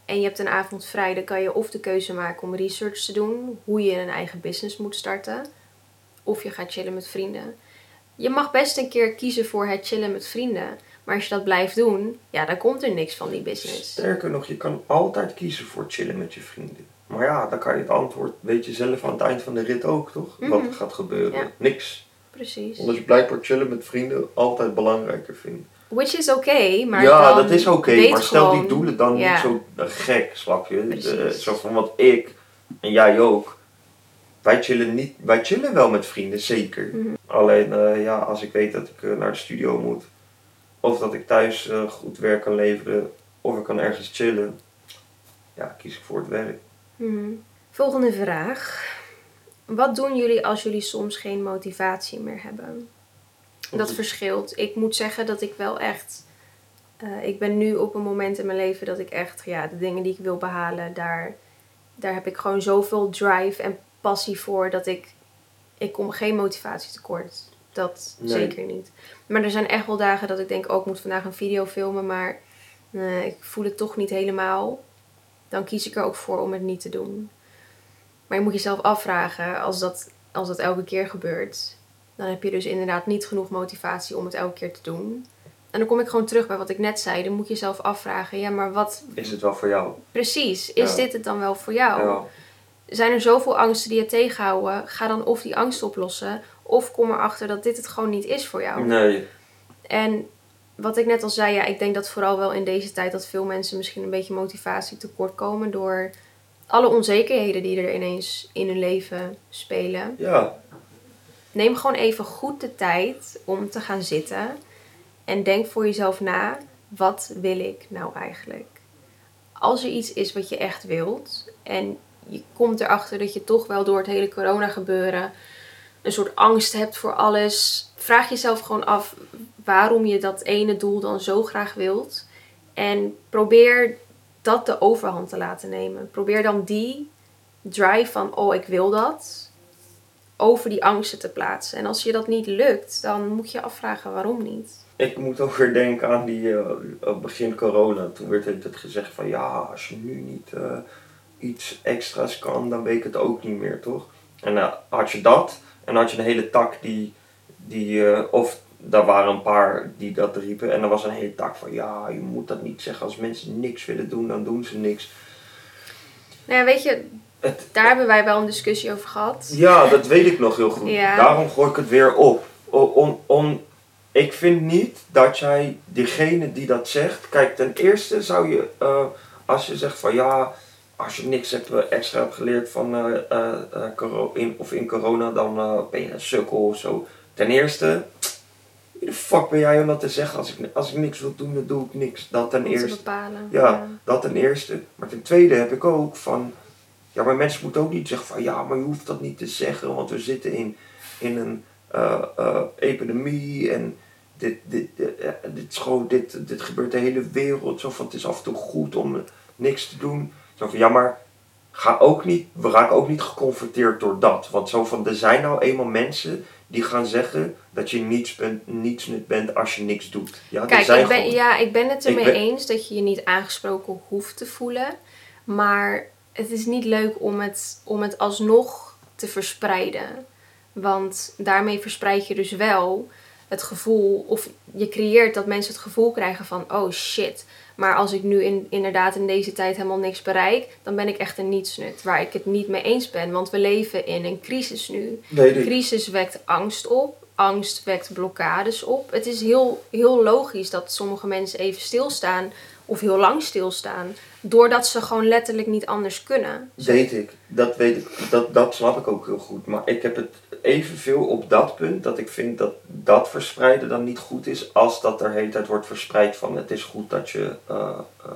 en je hebt een avond vrij, dan kan je of de keuze maken om research te doen, hoe je een eigen business moet starten, of je gaat chillen met vrienden. Je mag best een keer kiezen voor het chillen met vrienden, maar als je dat blijft doen, ja, dan komt er niks van die business. Sterker nog, je kan altijd kiezen voor chillen met je vrienden. Maar ja, dan kan je het antwoord, weet je zelf aan het eind van de rit ook, toch? Wat Mhm. er gaat gebeuren. Ja. Niks. Precies. Omdat je blijkbaar chillen met vrienden altijd belangrijker vindt. Which is oké, maar ja, dat is oké, weet maar stel gewoon- die doelen dan Ja. niet zo gek, snap je? De, zo van wat ik en jij ook. Wij chillen, niet, wij chillen wel met vrienden, zeker. Mhm. Alleen eh, ja, als ik weet dat ik eh, naar de studio moet, of dat ik thuis eh, goed werk kan leveren, of ik kan ergens chillen, ja, kies ik voor het werk. Mhm. Volgende vraag. Wat doen jullie als jullie soms geen motivatie meer hebben? Dat verschilt. Ik moet zeggen dat ik wel echt. ik ben nu op een moment in mijn leven dat ik echt, ja, de dingen die ik wil behalen, daar, daar heb ik gewoon zoveel drive en passie voor dat ik. Ik kom geen motivatie tekort. Dat Nee. zeker niet. Maar er zijn echt wel dagen dat ik denk, ook ik moet vandaag een video filmen, maar eh, ik voel het toch niet helemaal. Dan kies ik er ook voor om het niet te doen. Maar je moet jezelf afvragen, als dat, als dat elke keer gebeurt, dan heb je dus inderdaad niet genoeg motivatie om het elke keer te doen. En dan kom ik gewoon terug bij wat ik net zei. Dan moet je jezelf afvragen, ja, maar wat Is het wel voor jou? precies, is Ja. dit het dan wel voor jou? Ja. Zijn er zoveel angsten die je tegenhouden? Ga dan of die angst oplossen, of kom erachter dat dit het gewoon niet is voor jou. Nee. En wat ik net al zei, ja, ik denk dat vooral wel in deze tijd dat veel mensen misschien een beetje motivatie tekort komen door alle onzekerheden die er ineens in hun leven spelen. Ja. neem gewoon even goed de tijd om te gaan zitten. En denk voor jezelf na, wat wil ik nou eigenlijk? Als er iets is wat je echt wilt en je komt erachter dat je toch wel door het hele corona gebeuren een soort angst hebt voor alles, vraag jezelf gewoon af waarom je dat ene doel dan zo graag wilt. En probeer dat de overhand te laten nemen. Probeer dan die drive van, oh ik wil dat, over die angsten te plaatsen. En als je dat niet lukt, dan moet je afvragen waarom niet. Ik moet ook weer denken aan die uh, begin corona. Toen werd het gezegd van ja, als je nu niet uh, iets extra's kan, dan weet ik het ook niet meer, toch? En uh, had je dat, en had je een hele tak die, die of daar waren een paar die dat riepen. En er was een hele tak van ja, je moet dat niet zeggen. Als mensen niks willen doen, dan doen ze niks. Nou ja, weet je, daar hebben wij wel een discussie over gehad. Ja, dat weet ik nog heel goed. Daarom gooi ik het weer op. Om, om, ik vind niet dat jij, diegene die dat zegt, kijk, ten eerste zou je, uh, als je zegt van ja, als je niks hebt, uh, extra hebt geleerd van uh, in, of in corona, dan ben je een sukkel of zo. Ten eerste, wie de fuck ben jij om dat te zeggen? Als ik, als ik niks wil doen, dan doe ik niks. Dat ten eerste. Bepalen, ja, ja, dat ten eerste. Maar ten tweede heb ik ook van ja, maar mensen moeten ook niet zeggen van ja, maar je hoeft dat niet te zeggen, want we zitten in, in een epidemie en dit, dit, dit, dit, is gewoon, dit, dit gebeurt de hele wereld. Zo van het is af en toe goed om niks te doen. Zo van ja, maar ga ook niet, we raken ook niet geconfronteerd door dat. Want zo van er zijn nou eenmaal mensen die gaan zeggen dat je niets, bent, niets bent als je niks doet. Ja, Kijk, ik ben, ja, ik ben het ermee eens dat je je niet aangesproken hoeft te voelen. Maar het is niet leuk om het, om het alsnog te verspreiden. Want daarmee verspreid je dus wel het gevoel, of je creëert dat mensen het gevoel krijgen van: oh shit. Maar als ik nu in, inderdaad in deze tijd helemaal niks bereik, dan ben ik echt een nietsnut. Waar ik het niet mee eens ben. Want we leven in een crisis nu. Nee, Crisis wekt angst op. Angst wekt blokkades op. Het is heel, heel logisch dat sommige mensen even stilstaan of heel lang stilstaan. Doordat ze gewoon letterlijk niet anders kunnen. Weet ik. Dat weet ik. Dat, dat snap ik ook heel goed. Maar ik heb het evenveel op dat punt dat ik vind dat dat verspreiden dan niet goed is. Als dat er de hele tijd wordt verspreid van het is goed dat je, uh, uh,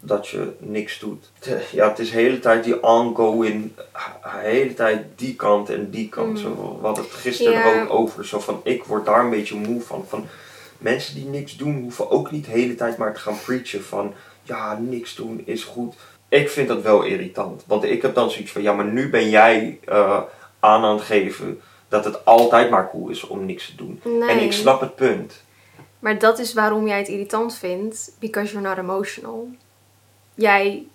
dat je niks doet. Ja, het is de hele tijd die ongoing, de hele tijd die kant en die kant. Mm. Zo, we hadden het gisteren ja. ook over. Zo van ik word daar een beetje moe van. van mensen die niks doen hoeven ook niet de hele tijd maar te gaan preachen van ja, niks doen is goed. Ik vind dat wel irritant. Want ik heb dan zoiets van ja, maar nu ben jij uh, aan aan het geven dat het altijd maar cool is om niks te doen. En ik snap het punt. Maar dat is waarom jij het irritant vindt. Because you're not emotional. Jij,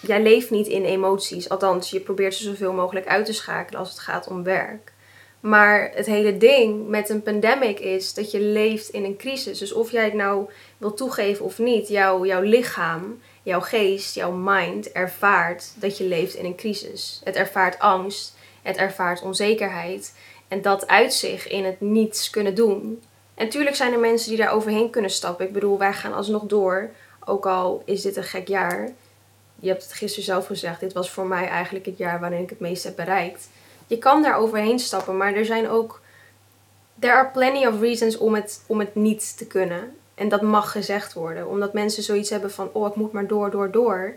jij leeft niet in emoties. Althans, je probeert ze zoveel mogelijk uit te schakelen als het gaat om werk. Maar het hele ding met een pandemic is dat je leeft in een crisis. Dus of jij het nou wil toegeven of niet, jouw, jouw lichaam, jouw geest, jouw mind ervaart dat je leeft in een crisis. Het ervaart angst, het ervaart onzekerheid. En dat uit zich in het niets kunnen doen. En natuurlijk zijn er mensen die daar overheen kunnen stappen. Ik bedoel, wij gaan alsnog door. Ook al is dit een gek jaar. Je hebt het gisteren zelf gezegd. Dit was voor mij eigenlijk het jaar waarin ik het meest heb bereikt je kan daar overheen stappen, maar er zijn ook. There are plenty of reasons om het, om het niet te kunnen. En dat mag gezegd worden. Omdat mensen zoiets hebben van: oh, ik moet maar door, door, door.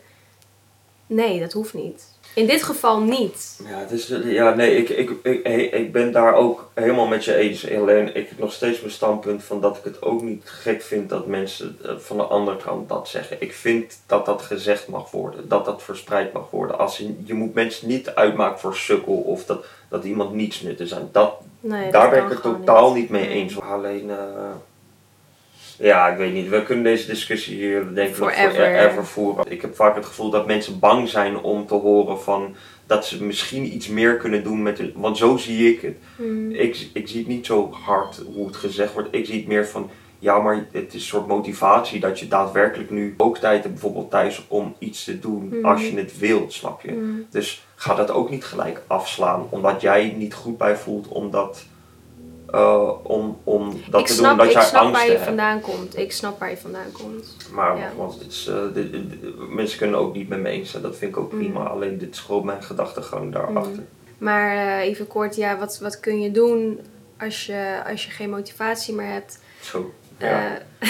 Nee, dat hoeft niet. In dit geval niet. Ja, het is, ja nee, ik, ik, ik, ik ben daar ook helemaal met je eens. Alleen ik heb nog steeds mijn standpunt van dat ik het ook niet gek vind dat mensen eh, van de andere kant dat zeggen. Ik vind dat dat gezegd mag worden, dat dat verspreid mag worden. Als je, je moet mensen niet uitmaken voor sukkel of dat, dat iemand niets nuttig zijn. Dat, nee, daar ben ik het totaal niet, mee eens. Alleen. Uh, ja, ik weet niet. We kunnen deze discussie hier denk ik forever voeren. Ik heb vaak het gevoel dat mensen bang zijn om te horen van dat ze misschien iets meer kunnen doen met de, Want zo zie ik het. Hmm. Ik, ik zie het niet zo hard hoe het gezegd wordt. Ik zie het meer van ja, maar het is een soort motivatie dat je daadwerkelijk nu ook tijd hebt bijvoorbeeld thuis om iets te doen hmm. als je het wilt, snap je? Hmm. Dus ga dat ook niet gelijk afslaan omdat jij niet goed bij voelt omdat uh, om, om dat ik te snap, doen dat jij hebt. Ik snap waar je vandaan komt. Ik snap waar je vandaan komt. Maar ja. want dit is, uh, dit, dit, mensen kunnen ook niet met me eens zijn. Dat vind ik ook prima. Mm. Alleen dit is gewoon mijn gedachtegang daarachter. Mm. Maar eh, even kort, ja, wat, wat kun je doen als je, als je geen motivatie meer hebt? Zo. Ja. Eh,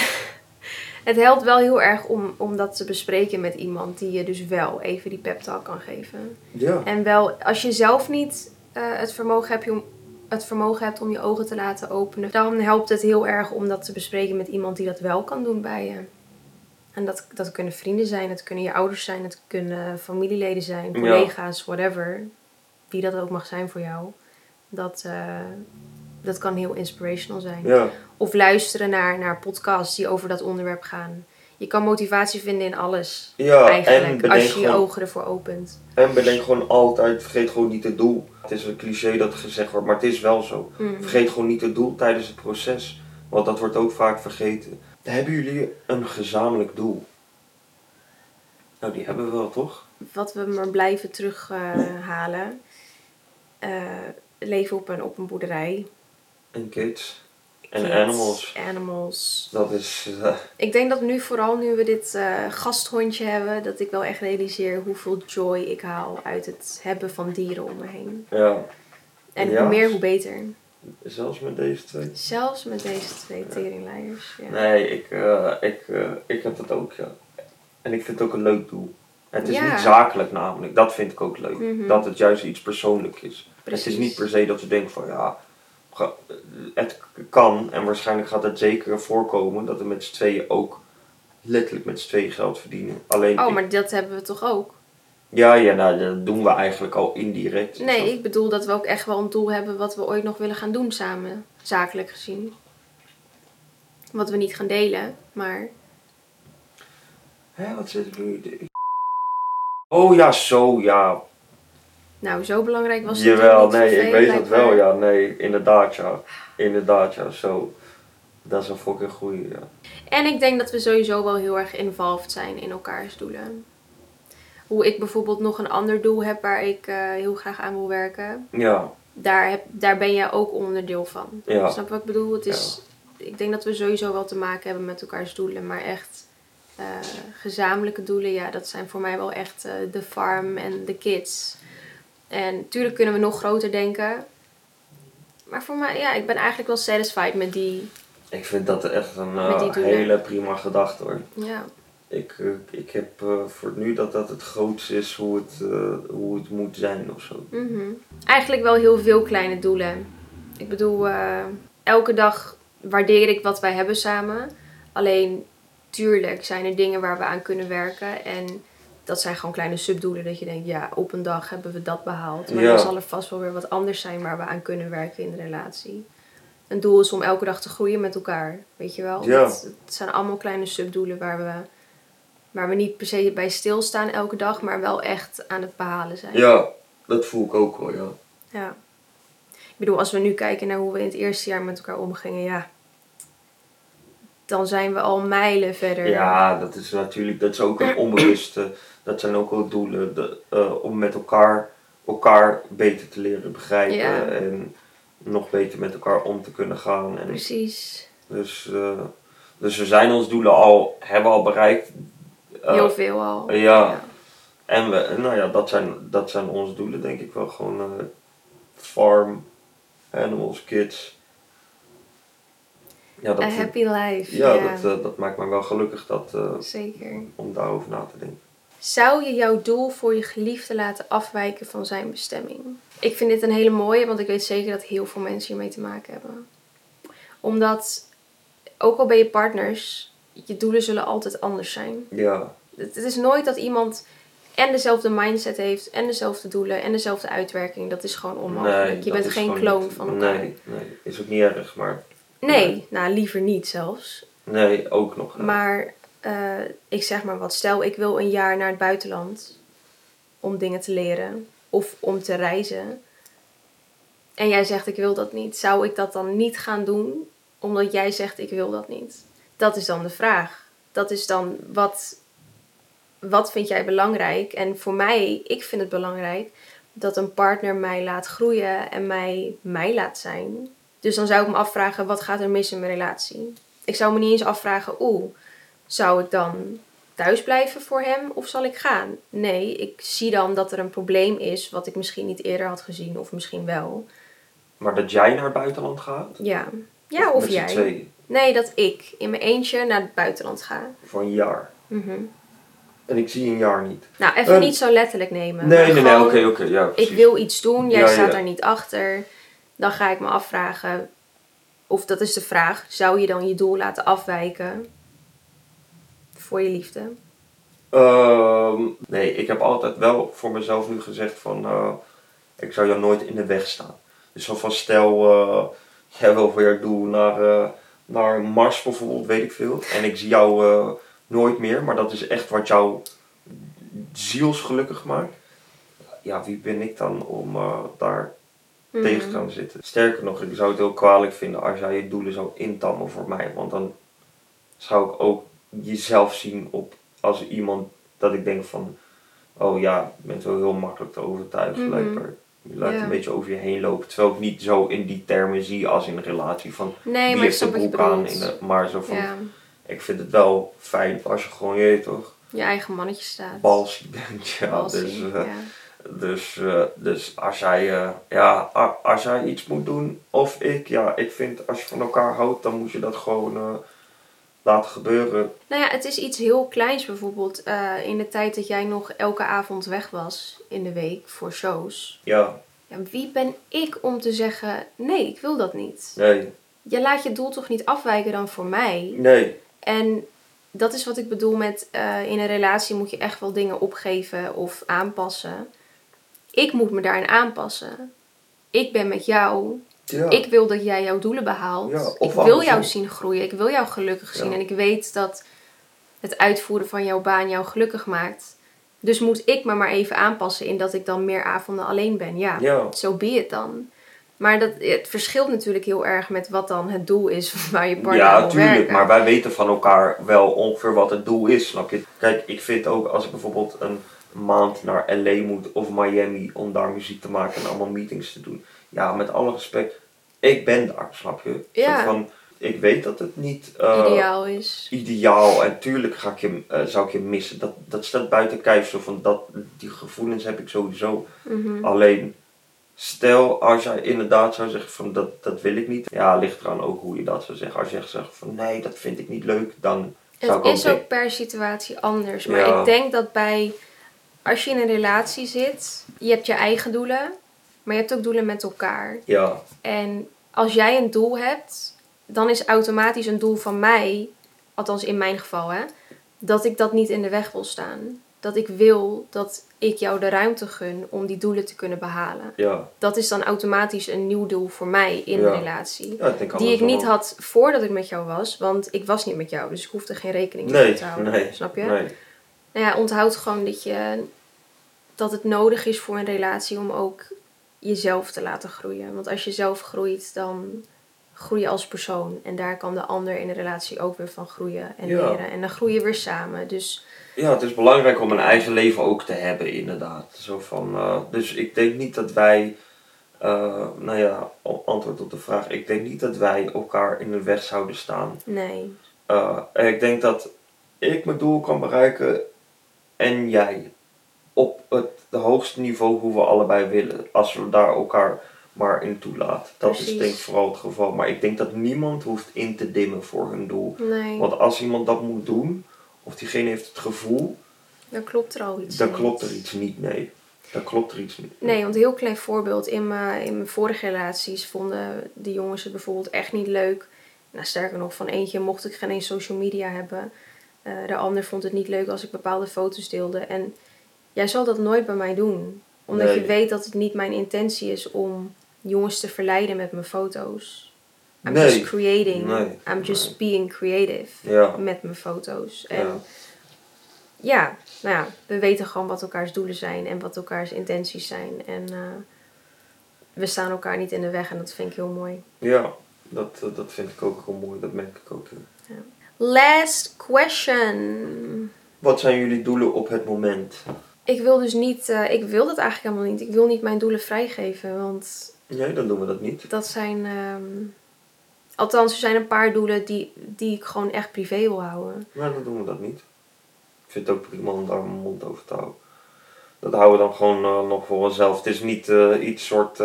het helpt wel heel erg om, om dat te bespreken met iemand die je dus wel even die pep talk kan geven. ja. En wel, als je zelf niet eh, het, vermogen hebt om, het vermogen hebt om je ogen te laten openen, dan helpt het heel erg om dat te bespreken met iemand die dat wel kan doen bij je. En dat, dat kunnen vrienden zijn, het kunnen je ouders zijn, het kunnen familieleden zijn, Ja. collega's, whatever. Wie dat ook mag zijn voor jou. Dat, eh, dat kan heel inspirational zijn. Ja. Of luisteren naar, naar podcasts die over dat onderwerp gaan. Je kan motivatie vinden in alles. Ja, en eigenlijk, bedenk, als je je gewoon, ogen ervoor opent. en bedenk gewoon altijd, vergeet gewoon niet het doel. Het is een cliché dat gezegd wordt, maar het is wel zo. Mm. Vergeet gewoon niet het doel tijdens het proces. Want dat wordt ook vaak vergeten. Hebben jullie een gezamenlijk doel? Nou, die hebben we wel, toch? wat we maar blijven terughalen. Eh, leven op een, op een boerderij. En kids. En Kids, animals. Animals. Dat is... eh, Ik denk dat nu, vooral nu we dit eh, gasthondje hebben, dat ik wel echt realiseer hoeveel joy ik haal uit het hebben van dieren om me heen. ja, En Ja. hoe meer, hoe beter. zelfs met deze twee. Zelfs met deze twee teringleiers. Ja. Nee, ik, eh, ik, ik heb dat ook, ja. En ik vind het ook een leuk doel. Het is Ja. niet zakelijk namelijk, dat vind ik ook leuk. Mhm. Dat het juist iets persoonlijk is. Het is niet per se dat we denken van ja, het kan en waarschijnlijk gaat het zeker voorkomen dat we met z'n tweeën ook letterlijk met z'n tweeën geld verdienen. Alleen, Oh, ik- maar dat hebben we toch ook? ja, ja, nou, dat doen we eigenlijk al indirect. Nee, ik bedoel dat we ook echt wel een doel hebben wat we ooit nog willen gaan doen samen, zakelijk gezien. Wat we niet gaan delen, maar Hé, wat zit er nu? Oh ja, zo, ja. Nou, zo belangrijk was het Jawel, niet nee, ik weet het wel, ja, nee, inderdaad, ja. Inderdaad, ja, zo. Dat is een fucking goeie, ja. En ik denk dat we sowieso wel heel erg involved zijn in elkaars doelen. Hoe ik bijvoorbeeld nog een ander doel heb waar ik eh, heel graag aan wil werken. Ja, Daar, heb, daar ben jij ook onderdeel van. Ja. Snap je wat ik bedoel? Het is, Ik denk dat we sowieso wel te maken hebben met elkaars doelen. Maar echt eh, gezamenlijke doelen, ja, dat zijn voor mij wel echt eh, de farm en de kids. En natuurlijk kunnen we nog groter denken. Maar voor mij, ja, ik ben eigenlijk wel satisfied met die. ik vind dat echt een eh, hele prima gedachte, hoor. Ja, Ik, eh, ik heb eh, voor nu dat dat het grootste is hoe het, hoe het moet zijn of zo. Mhm. Eigenlijk wel heel veel kleine doelen. Ik bedoel, elke dag waardeer ik wat wij hebben samen. Alleen, tuurlijk zijn er dingen waar we aan kunnen werken. En dat zijn gewoon kleine subdoelen. Dat je denkt, ja, op een dag hebben we dat behaald. Maar Ja. dan zal er vast wel weer wat anders zijn waar we aan kunnen werken in de relatie. Een doel is om elke dag te groeien met elkaar. Weet je wel? Ja. Het, het zijn allemaal kleine subdoelen waar we, waar we niet per se bij stilstaan elke dag. Maar wel echt aan het behalen zijn. Ja, dat voel ik ook wel, ja. Ja. Ik bedoel, als we nu kijken naar hoe we in het eerste jaar met elkaar omgingen, ja. Dan zijn we al mijlen verder. Ja, dat is natuurlijk, dat is ook een onbewuste, dat zijn ook wel doelen de, eh, om met elkaar, elkaar beter te leren begrijpen Ja. en nog beter met elkaar om te kunnen gaan. En Precies. dus, eh, dus we zijn ons doelen al, hebben al bereikt. Eh, Heel veel al. ja. En we, nou ja, dat zijn, dat zijn onze doelen denk ik wel. Gewoon farm, animals, kids. Ja, A dat, happy life. ja, Ja, Dat, dat maakt me wel gelukkig dat, Zeker. om daarover na te denken. Zou je jouw doel voor je geliefde laten afwijken van zijn bestemming? Ik vind dit een hele mooie, want ik weet zeker dat heel veel mensen hiermee te maken hebben. Omdat, ook al ben je partners, je doelen zullen altijd anders zijn. Ja, Het het is nooit dat iemand en dezelfde mindset heeft, en dezelfde doelen, en dezelfde uitwerking. Dat is gewoon onmogelijk. nee. je bent geen kloon van elkaar. Nee, nee, is ook niet erg, maar Nee, nou liever niet zelfs. nee, ook nog. Maar eh, ik zeg maar wat, stel ik wil een jaar naar het buitenland om dingen te leren of om te reizen. En jij zegt ik wil dat niet. Zou ik dat dan niet gaan doen omdat jij zegt ik wil dat niet? Dat is dan de vraag. Dat is dan wat, wat vind jij belangrijk? En voor mij, ik vind het belangrijk dat een partner mij laat groeien en mij mij laat zijn. Dus dan zou ik me afvragen, wat gaat er mis in mijn relatie? Ik zou me niet eens afvragen, oeh, zou ik dan thuis blijven voor hem of zal ik gaan? Nee, ik zie dan dat er een probleem is wat ik misschien niet eerder had gezien of misschien wel. Maar dat jij naar het buitenland gaat? Ja, ja of z'n jij. tweeën, Nee, dat ik in mijn eentje naar het buitenland ga. voor een jaar. Mhm. En ik zie een jaar niet. Nou, even niet zo letterlijk nemen. Nee, nee, nee, oké, oké, ja, Ik precies. wil iets doen, jij Ja, staat ja. daar niet achter. Dan ga ik me afvragen, of dat is de vraag, zou je dan je doel laten afwijken voor je liefde? Ehm, nee, ik heb altijd wel voor mezelf nu gezegd van, eh, ik zou jou nooit in de weg staan. Dus zo van stel, eh, jij wil jouw doel naar, eh, naar Mars bijvoorbeeld, weet ik veel. En ik zie jou nooit meer, maar dat is echt wat jou zielsgelukkig maakt. Ja, wie ben ik dan om daar Mhm. tegen te gaan zitten? Sterker nog, ik zou het heel kwalijk vinden als jij je doelen zou intammen voor mij. Want dan zou ik ook jezelf zien op als iemand dat ik denk van, oh ja, je bent wel heel makkelijk te overtuigen. Mhm. lijkt er. Je laat een beetje over je heen lopen. Terwijl ik niet zo in die termen zie als in een relatie van Nee, wie heeft de broek aan. In de, maar zo van, Ja, ik vind het wel fijn als je gewoon, je toch, je eigen mannetje staat. balsie bent. Ja, Balsie, dus, eh, ja. dus, eh, dus als jij, eh, ja, als jij iets moet doen, of ik, ja, ik vind als je van elkaar houdt, dan moet je dat gewoon laten gebeuren. Nou ja, het is iets heel kleins bijvoorbeeld. eh, in de tijd dat jij nog elke avond weg was in de week voor shows. Ja, Ja, wie ben ik om te zeggen, nee, ik wil dat niet. nee, Je laat je doel toch niet afwijken dan voor mij? nee, En dat is wat ik bedoel met eh, in een relatie moet je echt wel dingen opgeven of aanpassen. Ik moet me daarin aanpassen. Ik ben met jou. Ja, Ik wil dat jij jouw doelen behaalt. Ja, ik wil andersom. jou zien groeien. Ik wil jou gelukkig zien. En ik weet dat het uitvoeren van jouw baan jou gelukkig maakt. Dus moet ik me maar even aanpassen in dat ik dan meer avonden alleen ben. Ja, zo be het dan. Maar dat, het verschilt natuurlijk heel erg met wat dan het doel is waar je partner ja, tuurlijk, maar wij weten van elkaar wel ongeveer wat het doel is, snap je? Kijk, ik vind ook als ik bijvoorbeeld een maand naar LA moet of Miami om daar muziek te maken en allemaal meetings te doen. Ja, met alle respect, ik ben daar, snap je? Ja. Van, ik weet dat het niet eh, ideaal is. ideaal en tuurlijk ga ik je, eh, zou ik je missen. Dat, dat staat buiten kijf, zo van dat, die gevoelens heb ik sowieso. Mhm. Alleen, stel als jij inderdaad zou zeggen van dat, dat wil ik niet. Ja, ligt eraan ook hoe je dat zou zeggen. Als je echt zegt van nee, dat vind ik niet leuk, dan zou Het ik ook is ook per situatie anders. Maar Ja. ik denk dat bij, als je in een relatie zit, je hebt je eigen doelen, maar je hebt ook doelen met elkaar. Ja, En als jij een doel hebt, dan is automatisch een doel van mij, althans in mijn geval, hè, dat ik dat niet in de weg wil staan. Dat ik wil dat ik jou de ruimte gun om die doelen te kunnen behalen. ja. Dat is dan automatisch een nieuw doel voor mij in Ja. de relatie. ja ik denk Die ik niet had voordat ik met jou was, want ik was niet met jou, dus ik hoefde geen rekening Nee, mee te houden. nee, Snap je? Nee. Nou ja, onthoud gewoon dat, je, dat het nodig is voor een relatie om ook jezelf te laten groeien. Want als je zelf groeit, dan groei je als persoon. En daar kan de ander in de relatie ook weer van groeien en Ja. leren. En dan groei je weer samen. Dus Ja, het is belangrijk om een eigen leven ook te hebben, inderdaad. Zo van, eh, dus ik denk niet dat wij, eh, nou ja, antwoord op de vraag, ik denk niet dat wij elkaar in de weg zouden staan. nee. En ik denk dat ik mijn doel kan bereiken en jij op het de hoogste niveau hoe we allebei willen. Als we daar elkaar maar in toelaten. Dat is denk ik vooral het geval. Maar ik denk dat niemand hoeft in te dimmen voor hun doel. Nee, Want als iemand dat moet doen, of diegene heeft het gevoel, dan klopt er al iets dan niet. klopt er iets niet. Nee, dan klopt er iets niet. Nee, want een heel klein voorbeeld. In mijn, in mijn vorige relaties vonden de jongens het bijvoorbeeld echt niet leuk. Nou, sterker nog, van eentje mocht ik geen eens social media hebben. Eh, de ander vond het niet leuk als ik bepaalde foto's deelde. En jij zal dat nooit bij mij doen. Omdat Nee. je weet dat het niet mijn intentie is om jongens te verleiden met mijn foto's. I'm Nee. just creating. Nee. I'm just being creative Ja, met mijn foto's. En ja. ja, nou ja, we weten gewoon wat elkaars doelen zijn en wat elkaars intenties zijn. En eh, we staan elkaar niet in de weg en dat vind ik heel mooi. ja dat, dat vind ik ook heel mooi. Dat merk ik ook. ja. Last question. Wat zijn jullie doelen op het moment? Ik wil dus niet, eh, ik wil dat eigenlijk helemaal niet. Ik wil niet mijn doelen vrijgeven, want Nee, dan doen we dat niet. dat zijn, ehm, althans er zijn een paar doelen die, die ik gewoon echt privé wil houden. Maar dan doen we dat niet. Ik vind het ook prima om daar mijn mond over te houden. Dat houden we dan gewoon eh, nog voor onszelf. Het is niet eh, iets soort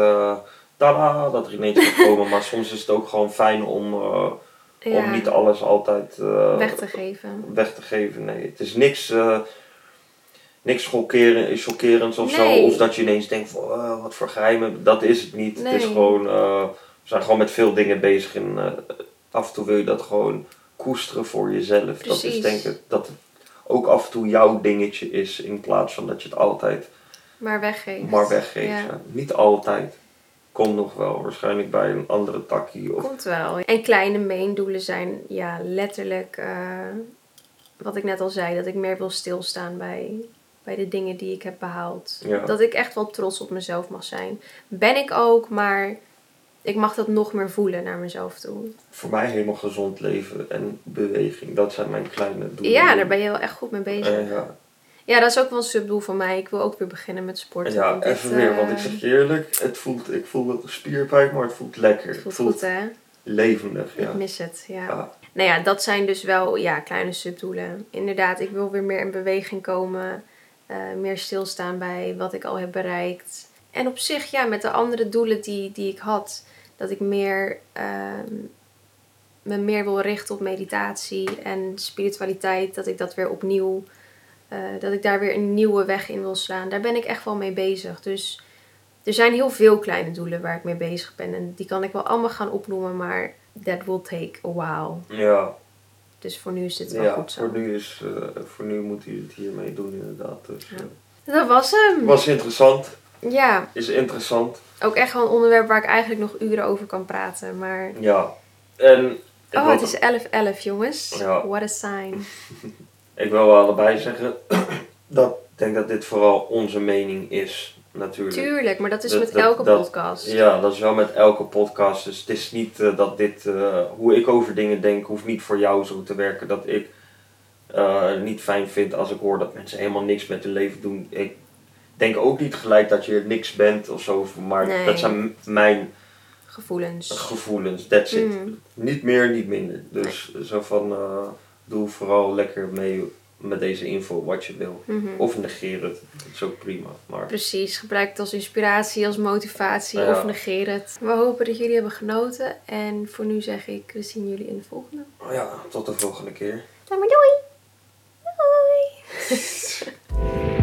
tada dat er ineens gaat komen, maar soms is het ook gewoon fijn om, Ja, om niet alles altijd weg te geven. weg te geven. Nee, het is niks, niks schokkeren, chockerends of Nee. zo. Of dat je ineens denkt van uh, wat voor geheimen. Dat is het niet. Het is gewoon, uh, we zijn gewoon met veel dingen bezig. En uh, af en toe wil je dat gewoon koesteren voor jezelf. Dat is denk ik dat het ook af en toe jouw dingetje is. In plaats van dat je het altijd Maar weggeven. maar weggeeft. Ja. Ja. Niet altijd. Komt nog wel. Waarschijnlijk bij een andere takkie. Of, Komt wel. En kleine meendoelen zijn ja, letterlijk, eh, wat ik net al zei, dat ik meer wil stilstaan bij, bij de dingen die ik heb behaald. Ja. Dat ik echt wel trots op mezelf mag zijn. Ben ik ook, maar ik mag dat nog meer voelen naar mezelf toe. voor mij helemaal gezond leven en beweging. Dat zijn mijn kleine doelen. Ja, daar ben je wel echt goed mee bezig. Eh, ja. Ja, dat is ook wel een subdoel van mij. Ik wil ook weer beginnen met sporten. Ja, want dit, even weer, want ik eh, zeg je eerlijk, het voelt, ik voel spierpijn, maar het voelt lekker. Het voelt goed, hè? levendig, ja. Ik mis het, ja. Ja. Nou ja, dat zijn dus wel ja, kleine subdoelen. Inderdaad, ik wil weer meer in beweging komen. Eh, meer stilstaan bij wat ik al heb bereikt. En op zich, ja, met de andere doelen die, die ik had. Dat ik meer, ehm, me meer wil richten op meditatie en spiritualiteit. Dat ik dat weer opnieuw, eh, dat ik daar weer een nieuwe weg in wil slaan. Daar ben ik echt wel mee bezig. Dus er zijn heel veel kleine doelen waar ik mee bezig ben. En die kan ik wel allemaal gaan opnoemen, maar that will take a while. Ja, Dus voor nu is dit wel ja goed zo. voor, nu is, eh, voor nu moet hij het hiermee doen inderdaad. Dus, Ja. eh, Dat was hem. was interessant, Ja, is interessant. ook echt wel een onderwerp waar ik eigenlijk nog uren over kan praten. Maar. Ja, en Oh, wil, het is 11-11, jongens. Ja. What a sign. ik wil wel allebei zeggen dat ik denk dat dit vooral onze mening is, natuurlijk. Tuurlijk, maar dat is Dat- met dat- elke dat- podcast. Ja, dat is wel met elke podcast. Dus het is niet eh, dat dit, eh, hoe ik over dingen denk, hoeft niet voor jou zo te werken. Dat ik eh, niet fijn vind als ik hoor dat mensen helemaal niks met hun leven doen. Ik denk ook niet gelijk dat je niks bent of zo, maar Nee. dat zijn mijn Gevoelens. gevoelens. That's it. Mm. Niet meer, niet minder. Dus zo van, doe vooral lekker mee met deze info wat je wil. Mhm. Of negeer het. Dat is ook prima. Maar... Precies, gebruik het als inspiratie, als motivatie of negeer het. We hopen dat jullie hebben genoten. En voor nu zeg ik, we zien jullie in de volgende. Oh ja, tot de volgende keer. Dan maar doei! Doei!